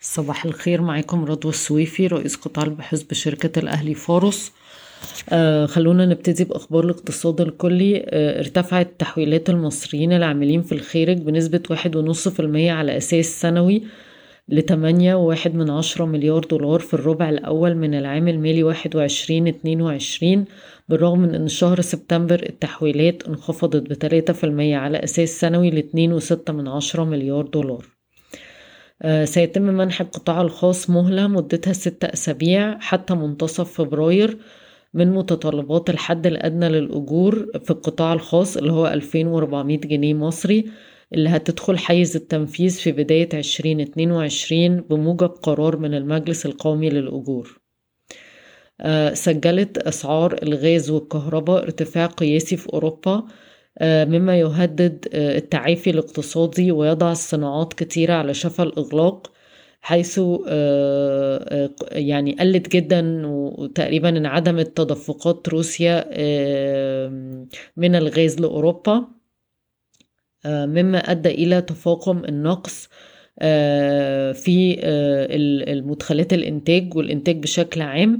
صباح الخير معاكم رضوى السويفي رئيس قطاع البحوث بشركة الأهلي فارس آه خلونا نبتدي بأخبار الاقتصاد الكلي. آه ارتفعت تحويلات المصريين العاملين في الخارج بنسبة واحد ونص في المية على أساس سنوي لتمانية وواحد من عشرة مليار دولار في الربع الأول من العام المالي واحد وعشرين اتنين وعشرين بالرغم من أن شهر سبتمبر التحويلات انخفضت بتلاتة في المية على أساس سنوي لاتنين وستة من عشرة مليار دولار. سيتم منح القطاع الخاص مهلة مدتها ستة أسابيع حتى منتصف فبراير من متطلبات الحد الأدنى للأجور في القطاع الخاص اللي هو 2400 جنيه مصري اللي هتدخل حيز التنفيذ في بداية 2022 بموجب قرار من المجلس القومي للأجور. آه، سجلت أسعار الغاز والكهرباء ارتفاع قياسي في أوروبا آه، مما يهدد آه، التعافي الاقتصادي ويضع الصناعات كتيرة على شفا الإغلاق حيث آه، يعني قلت جدا وتقريبا انعدمت تدفقات روسيا من الغاز لأوروبا مما أدى إلى تفاقم النقص في المدخلات الإنتاج والإنتاج بشكل عام.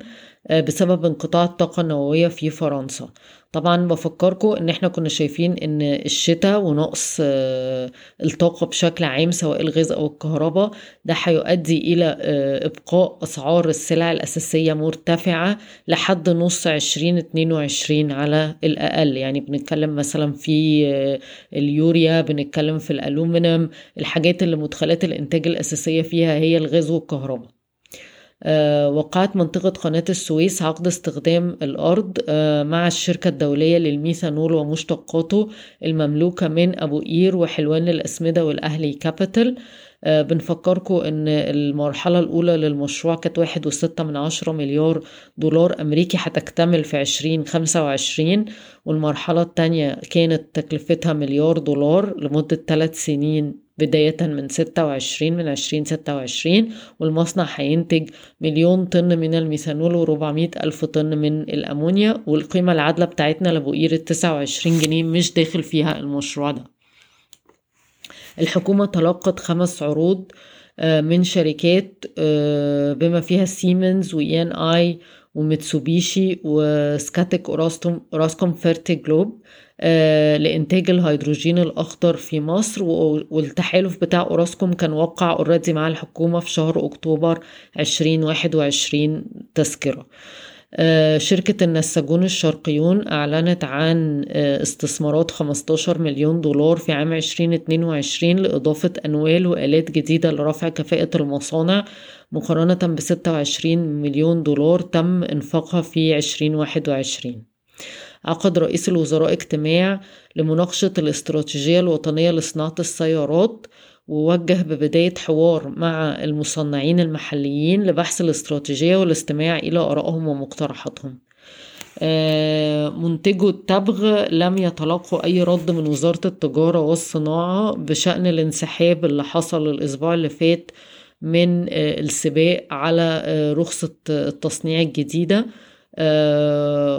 بسبب انقطاع الطاقة النووية في فرنسا. طبعا بفكركم إن إحنا كنا شايفين إن الشتاء ونقص آه، الطاقة بشكل عام سواء الغاز أو الكهرباء ده هيؤدي إلى آه، إبقاء أسعار السلع الأساسية مرتفعة لحد نص عشرين اتنين وعشرين على الأقل. يعني بنتكلم مثلا في آه، اليوريا بنتكلم في الألومنيوم. الحاجات اللي مدخلات الإنتاج الأساسية فيها هي الغاز والكهرباء. آه، وقعت منطقة قناة السويس عقد استخدام الأرض آه، مع الشركة الدولية للميثانول ومشتقاته المملوكة من أبو قير وحلوان للأسمدة والأهلي كابيتال. آه، بنفكركم إن المرحلة الأولى للمشروع كانت واحد وستة من عشرة مليار دولار أمريكي هتكتمل في عشرين خمسة وعشرين. والمرحلة التانية كانت تكلفتها مليار دولار لمدة ثلاث سنين. بداية من ستة وعشرين من عشرين ستة وعشرين والمصنع هينتج مليون طن من الميثانول وربعمية ألف طن من الأمونيا والقيمة العادلة بتاعتنا التسعة وعشرين جنيه مش داخل فيها المشروع ده. الحكومة تلقت خمس عروض آه، من شركات آه، بما فيها سيمنز وإي ان اي وميتسوبيشي وسكاتيك وأوراسكوم فيرتي جلوب لإنتاج الهيدروجين الأخضر في مصر. والتحالف بتاع أوراسكوم كان وقع already مع الحكومة في شهر أكتوبر 2021 تذكرة. شركة النساجون الشرقيون أعلنت عن آه، استثمارات 15 مليون دولار في عام 2022 لإضافة أنوال وآلات جديدة لرفع كفاءة المصانع مقارنة ب 26 مليون دولار تم إنفاقها في 2021 عقد رئيس الوزراء اجتماع لمناقشة الاستراتيجية الوطنية لصناعة السيارات ووجه ببداية حوار مع المصنعين المحليين لبحث الاستراتيجية والاستماع إلى آرائهم ومقترحاتهم. آه، منتجو التبغ لم يتلقوا أي رد من وزارة التجارة والصناعة بشأن الانسحاب اللي حصل الأسبوع اللي فات من آه، السباق على آه، رخصة التصنيع الجديدة.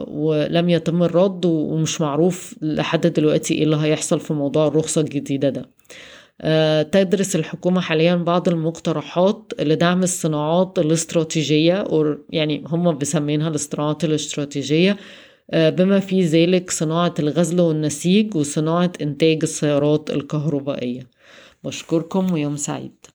ولم يتم الرد ومش معروف لحد دلوقتي إيه اللي هيحصل في موضوع الرخصة الجديدة ده. تدرس الحكومة حاليا بعض المقترحات لدعم الصناعات الاستراتيجية يعني هم بسمينها الصناعات الاستراتيجية. آه، بما في ذلك صناعة الغزل والنسيج وصناعة إنتاج السيارات الكهربائية. بشكركم ويوم سعيد.